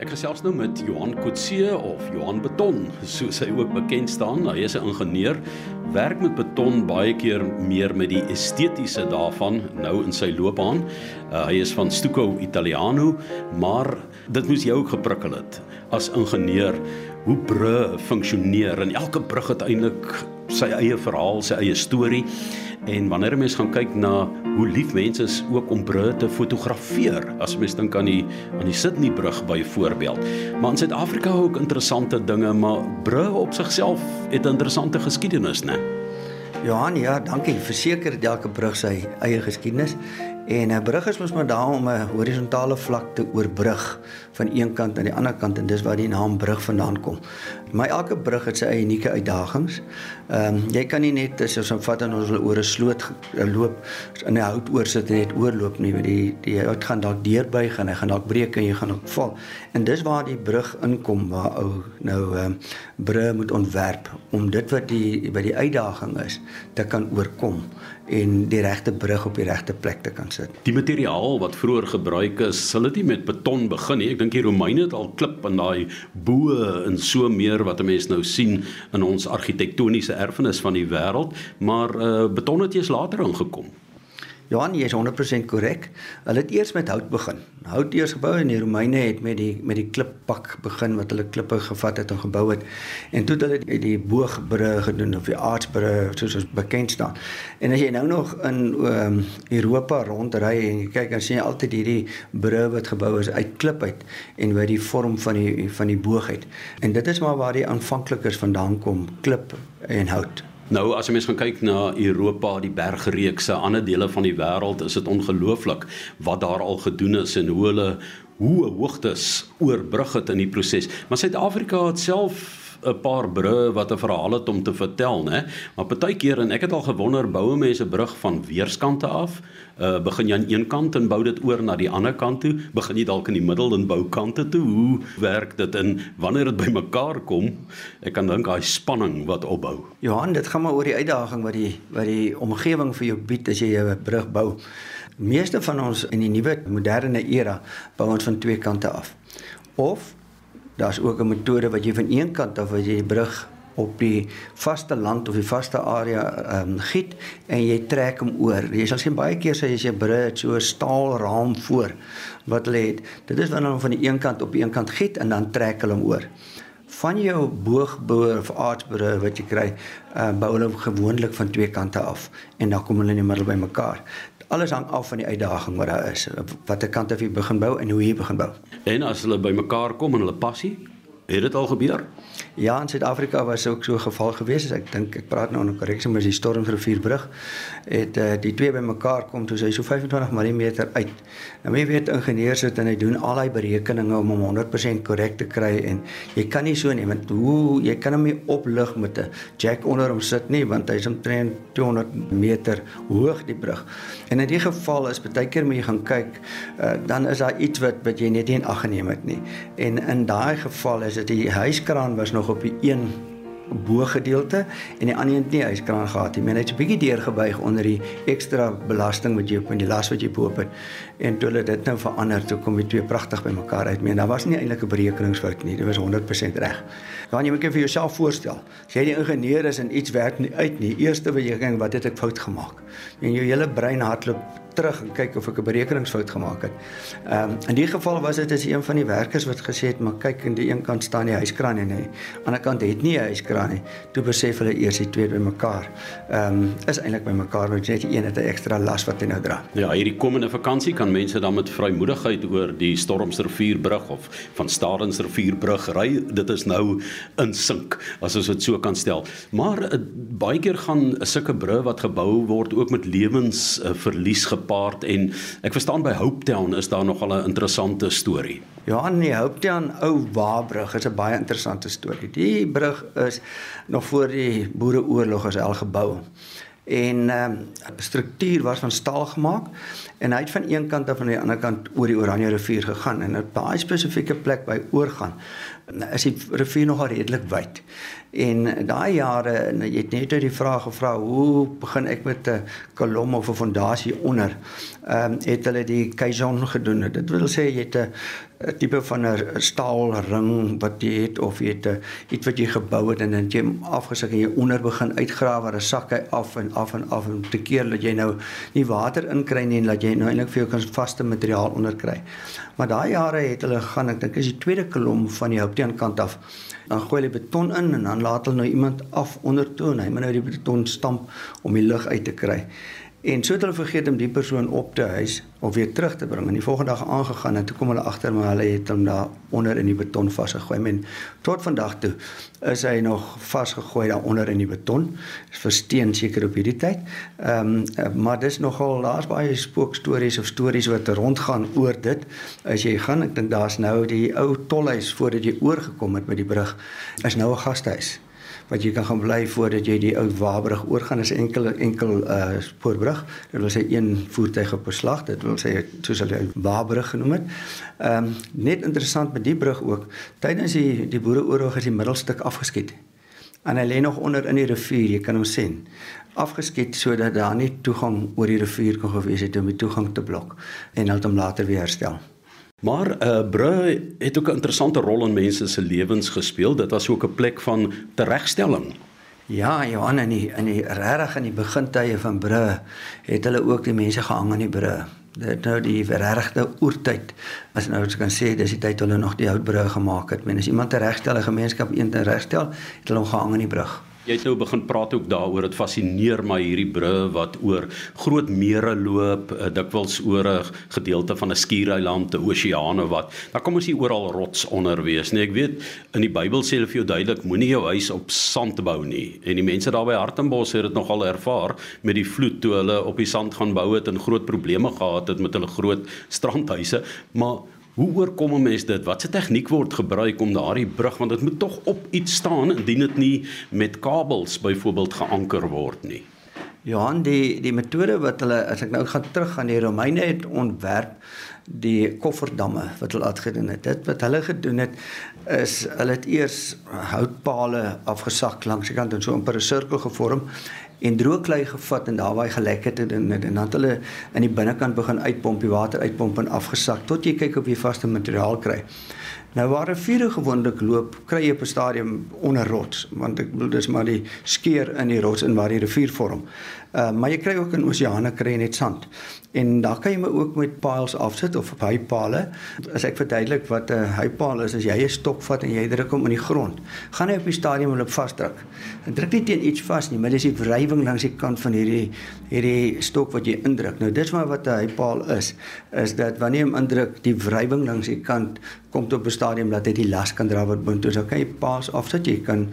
Ek gesels nou met Johan Kotse of Johan Beton, soos hy ook bekend staan. Hy is 'n ingenieur, werk met beton baie keer meer met die estetiese daarvan nou in sy loopbaan. Uh, hy is van Stucco Italiano, maar dit moes jou geprikkel het as ingenieur hoe brûe funksioneer en elke brug het eintlik sy eie verhaal, sy eie storie. En wanneer mense gaan kyk na hoe lief mense is ook om brûe te fotografeer, as mens dink aan die aan die Sydney brug byvoorbeeld. Maar in Suid-Afrika ook interessante dinge, maar brûe op sigself het 'n interessante geskiedenis, né? Johan, ja, dankie. Verseker elke brug sy eie geskiedenis En 'n brug is mos maar daar om 'n horisontale vlak te oorbrug van een kant aan die ander kant en dis waar die naam brug vandaan kom. Maar elke brug het sy eie unieke uitdagings. Ehm um, jy kan nie net as ons vat en ons wil oor 'n sloot loop in 'n hout oor sit en net oorloop nie, want die die hout gaan dalk deurbuig en hy gaan dalk breek en jy gaan ook val. En dis waar die brug inkom waar ou nou ehm um, brug moet ontwerp om dit wat die by die uitdaging is te kan oorkom en die regte brug op die regte plek te kan sit. Die materiaal wat vroeër gebruik is, sal dit nie met beton begin nie. Ek dink die Romeine het al klip in daai bo en so meer wat 'n mens nou sien in ons argitektoniese erfenis van die wêreld, maar uh, beton het eers later ingekom. Johan, jy is 100% korrek. Hulle het eers met hout begin. Hout eers gebou en die Romeine het met die met die klippak begin wat hulle klippe gevat het en gebou het. En toe het hulle die, die boogbrug gedoen of die aardsbrug soos ons bekend staan. En as jy nou nog in um, Europa rondry en kyk dan sien jy altyd hierdie brug wat gebou is uit klip uit en wat die vorm van die van die boog het. En dit is maar waar die aanvanklikes vandaan kom, klip en hout. Nou as jy mens gaan kyk na Europa, die bergreekse, ander dele van die wêreld, is dit ongelooflik wat daar al gedoen is en hoe hulle hoe hoogtes oorbrug het in die proses. Maar Suid-Afrika het self 'n paar brûe wat 'n verhaal het om te vertel, né? Maar partykeer en ek het al gewonder boue mense brug van weerskante af. Uh begin jy aan een kant en bou dit oor na die ander kant toe? Begin jy dalk in die middel en bou kante toe? Hoe werk dit in wanneer dit bymekaar kom? Ek kan dink daai spanning wat opbou. Johan, dit gaan maar oor die uitdaging wat die wat die omgewing vir jou bied as jy 'n brug bou. Meeste van ons in die nuwe moderne era bou ons van twee kante af. Of daar's ook 'n metode wat jy van een kant af as jy die brug op die vaste land of die vaste area ehm um, giet en jy trek hom oor. Jy sal sien baie keer sê as jy brug het so 'n staalraam voor wat lê het. Dit is wanneer hom van die een kant op die een kant giet en dan trek hulle hom oor. Van jou boogboor of aardsbrug wat jy kry, uh, bou hulle gewoonlik van twee kante af en dan kom hulle in die middel bymekaar alles hang af van die uitdaging wat daar is. Watter kant af jy begin bou en hoe jy begin bou. En as hulle bymekaar kom en hulle passie, het dit al gebeur? Ja, in Suid-Afrika was ook so 'n geval gewees. Ek dink ek praat nou 'n korreksie met die Stormrivierbrug. Het uh, die twee bymekaar kom toe sy so 25 mm uit. Nou jy weet ingenieurs sit en hy doen al daai berekeninge om hom 100% korrek te kry en jy kan nie so nie want hoe jy kan hom nie oplig met 'n jack onder hom sit nie want hy's omtrent 200 meter hoog die brug. En in die geval is baie keer moet jy gaan kyk, uh, dan is daar iets wat wat jy net nie in ag geneem het nie. En in daai geval is dit die huiskraan was nog op die een bogedeelte en die ander een nie yskraan gehad nie. Men het 'n bietjie deurgebuig onder die ekstra belasting wat jy op in die las wat jy boop het. En toe hulle dit nou verander, toe kom die twee pragtig bymekaar uit. Men daar was nie eintlik 'n berekeningsfout nie. Dit was 100% reg. Dan jy moet net vir jouself voorstel. As jy die ingenieur is en iets werk nie uit nie, eerste wat jy dink, wat het ek fout gemaak? En jou hele brein hardloop terug en kyk of ek 'n berekeningsfout gemaak het. Ehm um, in die geval was dit as een van die werkers wat gesê het, "Maar kyk, aan die een kant staan die hyskraan en aan die ander kant het nie 'n hyskraan nie." Toe besef hulle eers die twee bymekaar. Ehm um, is eintlik bymekaar, want net die een het 'n ekstra las wat hy nou dra. Ja, hierdie komende vakansie kan mense dan met vrymoedigheid oor die Stormsrivierbrug of van Stadensrivierbrug ry. Dit is nou in sink, as ons dit so kan stel. Maar uh, baie keer gaan sulke brûe wat gebou word ook met lewensverlies uh, gepaard en ek verstaan by Hopetown is daar nogal 'n interessante storie. Ja, nee, Hopetown ou Waarbrug is 'n baie interessante storie. Die brug is nog voor die Boereoorlog as al gebou. en ehm um, struktuur was van staal gemaak en hy het van een kant af aan die ander kant oor die Oranje rivier gegaan en op daai spesifieke plek by oorgaan is die rivier nogal redelik wyd. En daai jare, jy het net uit die vraag gevra, hoe begin ek met 'n kolom of 'n fondasie onder? Ehm um, het hulle die caisson gedoen. Dit wil sê jy het 'n tipe van 'n staalring wat jy het of jy het 'n iets wat jy gebou het en dan jy afgesak en jy onder begin uitgrawe waar 'n sak hy af en af en af en te keer dat jy nou nie water inkry nie en dat jy nou eintlik vir jou kan vaste materiaal onder kry. Maar daai jare het hulle gaan, ek dink is die tweede kolom van die houteenkant af dan gooi hulle beton in en dan laat hulle nou iemand af onder toe en hy moet nou die beton stamp om die lug uit te kry. En so het hulle vergeet om die persoon op te huis of weer terug te bring. En die volgende dag aangegaan en toe kom hulle agter maar hulle het hom daar onder in die beton vasgegooi. Men tot vandag toe is hy nog vasgegooi daar onder in die beton. Is versteen seker op hierdie tyd. Ehm um, maar dis nogal daar's baie spookstories of stories wat rondgaan oor dit. As jy gaan, ek dink daar's nou die ou tolhuis voordat jy oorgekom het met die brug is nou 'n gastehuis wat jy kan gaan bly voordat jy die ou Wabrug oorgaan is enkel enkel uh spoorbrug. Dit wil sê een voertuig op 'n slag. Dit wil sê soos hulle Wabrug genoem het. Ehm um, net interessant met die brug ook. Tydens die die Boereoorlog is die middelstuk afgeskiet. En hy lê nog onder in die rivier, jy kan hom sien. Afgeskiet sodat daar nie toegang oor die rivier kon gewees het om die toegang te blok en hulle het hom later weer herstel. Maar uh, bru het ook 'n interessante rol in mense se lewens gespeel. Dit was ook 'n plek van teregstelling. Ja, Johan in die in die regtig in die begintye van bru het hulle ook die mense gehang aan die bru. Dit nou die regte oertyd. As nou as kan sê dis die tyd hulle nog die houtbrug gemaak het. Men as iemand 'n gemeenskap een teregstel, het hulle hom gehang aan die brug. Jy het nou begin praat ook daaroor dit fascineer my hierdie brûe wat oor groot mere loop, uh, dikwels oor 'n gedeelte van 'n skiereiland, 'n oseane wat. Daar kom ons hier oral rots onder wees, nee. Ek weet in die Bybel sê hulle vir jou duidelik moenie jou huis op sand bou nie. En die mense daar by Hartenbos het dit nogal ervaar met die vloed toe hulle op die sand gaan bou het en groot probleme gehad het met hulle groot strandhuise, maar Hoe oorkom 'n mens dit? Watse tegniek word gebruik om daardie brug want dit moet tog op iets staan indien dit nie met kabels byvoorbeeld geanker word nie. Johan, die die metode wat hulle as ek nou gaan terug aan die Romeine het ontwerp die kofferdamme wat hulle uitgedoen het. Dit wat hulle gedoen het is hulle het eers houtpale afgesak langs die kant en so 'n per sirkel gevorm en droogklei gevat en daar waar hy gelek het en, en, en dan het hulle in die binnekant begin uitpomp, die water uitpomp en afgesak tot jy kyk of jy vaste materiaal kry. Nou waar 'n vuur gewoonlik loop, kry jy op 'n stadium onder rots, want ek bedoel dis maar die skeur in die rots in waar die rivier vorm. Uh maar jy kry ook in oseane kry net sand. En daar kan jy maar ook met piles afsit of op hypale. As ek verduidelik wat 'n hypaal is, as jy 'n stok vat en jy druk hom in die grond, gaan hy op die stadium hulle vasdruk. En druk nie teen iets vas nie, maar dis die wrywing langs die kant van hierdie hierdie stok wat jy indruk. Nou dis maar wat 'n hypaal is, is dat wanneer jy hom indruk, die wrywing langs die kant kom tot stadium dat hy die las kan dra wat boontoe. So kan jy paas afsit, jy kan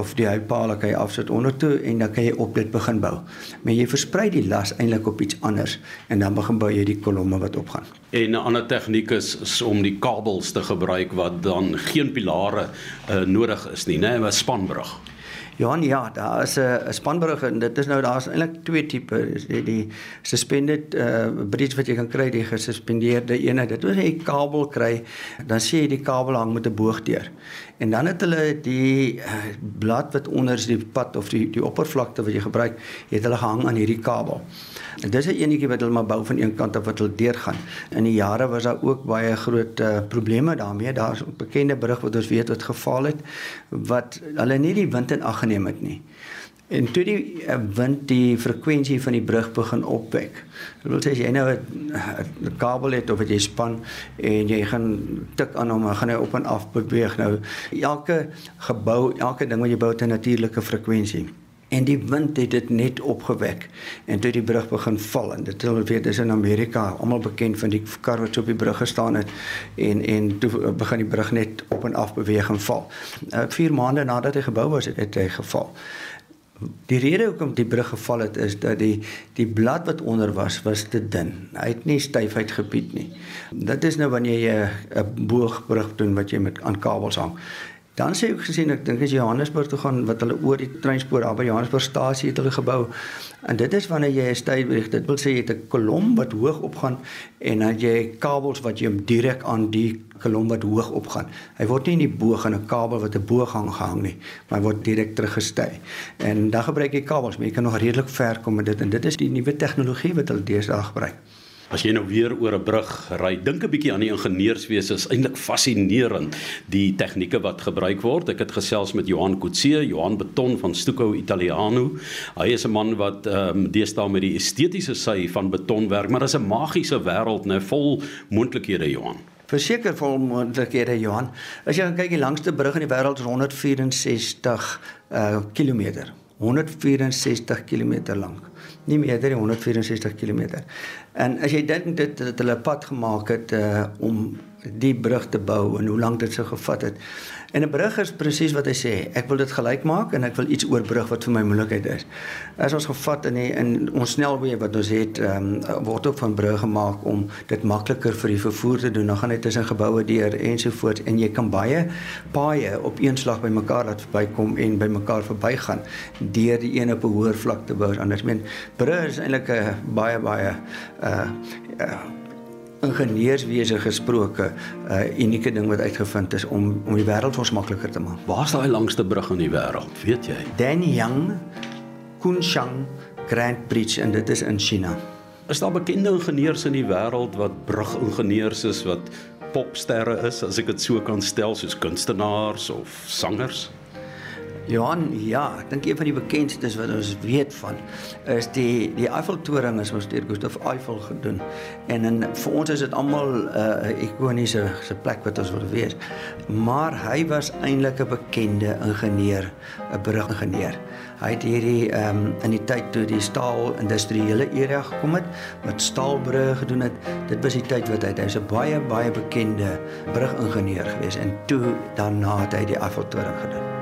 of die hypaal kan jy afsit onder toe en dan kan jy op dit begin bou. Maar jy versprei die las eintlik op iets anders en dan begin bou jy die kolomme wat opgaan. En 'n ander tegniek is, is om die kabels te gebruik wat dan geen pilare uh, nodig is nie, né, 'n spanbrug. Johan, ja, daar is 'n spanbrug en dit is nou daar's eintlik twee tipe, die, die suspended uh bridge wat jy kan kry, die gesuspendeerde ene. Dit sê jy kabel kry, dan sien jy die kabel hang met 'n boog deur. En dan het hulle die uh, blad wat onder is die pad of die die oppervlakte wat jy gebruik, het hulle gehang aan hierdie kabel. En dis 'n enetjie wat hulle maar bou van een kant af wat hulle deurgaan. In die jare was daar ook baie groot uh, probleme daarmee. Daar's 'n bekende brug wat ons weet wat geval het wat hulle nie die wind in ag geneem het nie. En toe die uh, wind die frekwensie van die brug begin opwek. Dit wil sê as jy nou 'n kabel het of jy span en jy gaan tik aan hom, gaan hy op en af beweeg. Nou elke gebou, elke ding wat jy bou het 'n natuurlike frekwensie en die wind het dit net opgewek en toe die brug begin val en dit wil weet dis in Amerika almal bekend van die kar wat op die brug gestaan het en en toe begin die brug net op en af beweeg en val. 4 uh, maande nadat hy gebou was het, het hy geval. Die rede hoekom die brug geval het is dat die die blad wat onder was was te dun. Hy het nie styfheid gebied nie. Dit is nou wanneer jy 'n boogbrug doen wat jy met aan kabels hang Dan sê ek gesien ek dink as Johannesburg toe gaan wat hulle oor die treinspoor daar by Johannesburgstasie het hulle gebou. En dit is wanneer jy 'n styfweg, dit wil sê jy het 'n kolom wat hoog opgaan en dan jy kabels wat jy direk aan die kolom wat hoog opgaan. Hy word nie in die boog aan 'n kabel wat 'n boog hang gehang nie, maar hy word direk teruggestey. En dan gebruik jy kabels, maar jy kan nog redelik ver kom met dit en dit is die nuwe tegnologie wat hulle deesdae gebruik. As jy nou weer oor 'n brug ry, dink 'n bietjie aan die ingenieurswese. Is eintlik fascinerend die tegnieke wat gebruik word. Ek het gesels met Johan Kutse, Johan Beton van Stucco Italiano. Hy is 'n man wat ehm um, deesdae met die estetiese sy van beton werk, maar dit is 'n magiese wêreld, nou vol moontlikhede, Johan. Verseker vol moontlikhede, Johan. As jy kyk, die langste brug in die wêreld is 164 uh km. 164 km lank nie meer as 164 km. En as jy dink dit dat hulle pad gemaak het uh om die brug te bou en hoe lank dit sou gevat het. En 'n brug is presies wat hy sê, ek wil dit gelyk maak en ek wil iets oorbrug wat vir my moeilikheid is. As ons gevat in die, in ons snelweë wat ons het, um, word ook van brûe gemaak om dit makliker vir die vervoer te doen. Dan gaan dit tussen geboue deur ensovoorts en jy kan baie paaie op een slag by mekaar laat verbykom en by mekaar verbygaan deur die een op 'n hoër vlak te bou. Anders meen brûe is eintlik 'n baie baie uh, uh ingenieurswese gesproke 'n uh, unieke ding wat uitgevind is om om die wêreld ons makliker te maak. Waar is daai langste brug in die wêreld, weet jy? Danyang Kunshan Grand Bridge en dit is in China. Is daar bekende ingenieurs in die wêreld wat brugingenieurs is wat popsterre is, as ek dit so kan stel, soos kunstenaars of sangers? Johan, ja, ek dink een van die bekendstes wat ons weet van is die die Eiffeltoring is mos deur Gustav Eiffel gedoen. En in vir ons is dit almal 'n uh, ikoniese se plek wat ons wil wees. Maar hy was eintlik 'n bekende ingenieur, 'n brugingenieur. Hy het hierdie ehm um, in die tyd toe die staal industriële era gekom het, wat staalbrûe gedoen het. Dit was die tyd wat hy hy's 'n baie baie bekende brugingenieur gewees en toe daarna het hy die Eiffeltoring gedoen.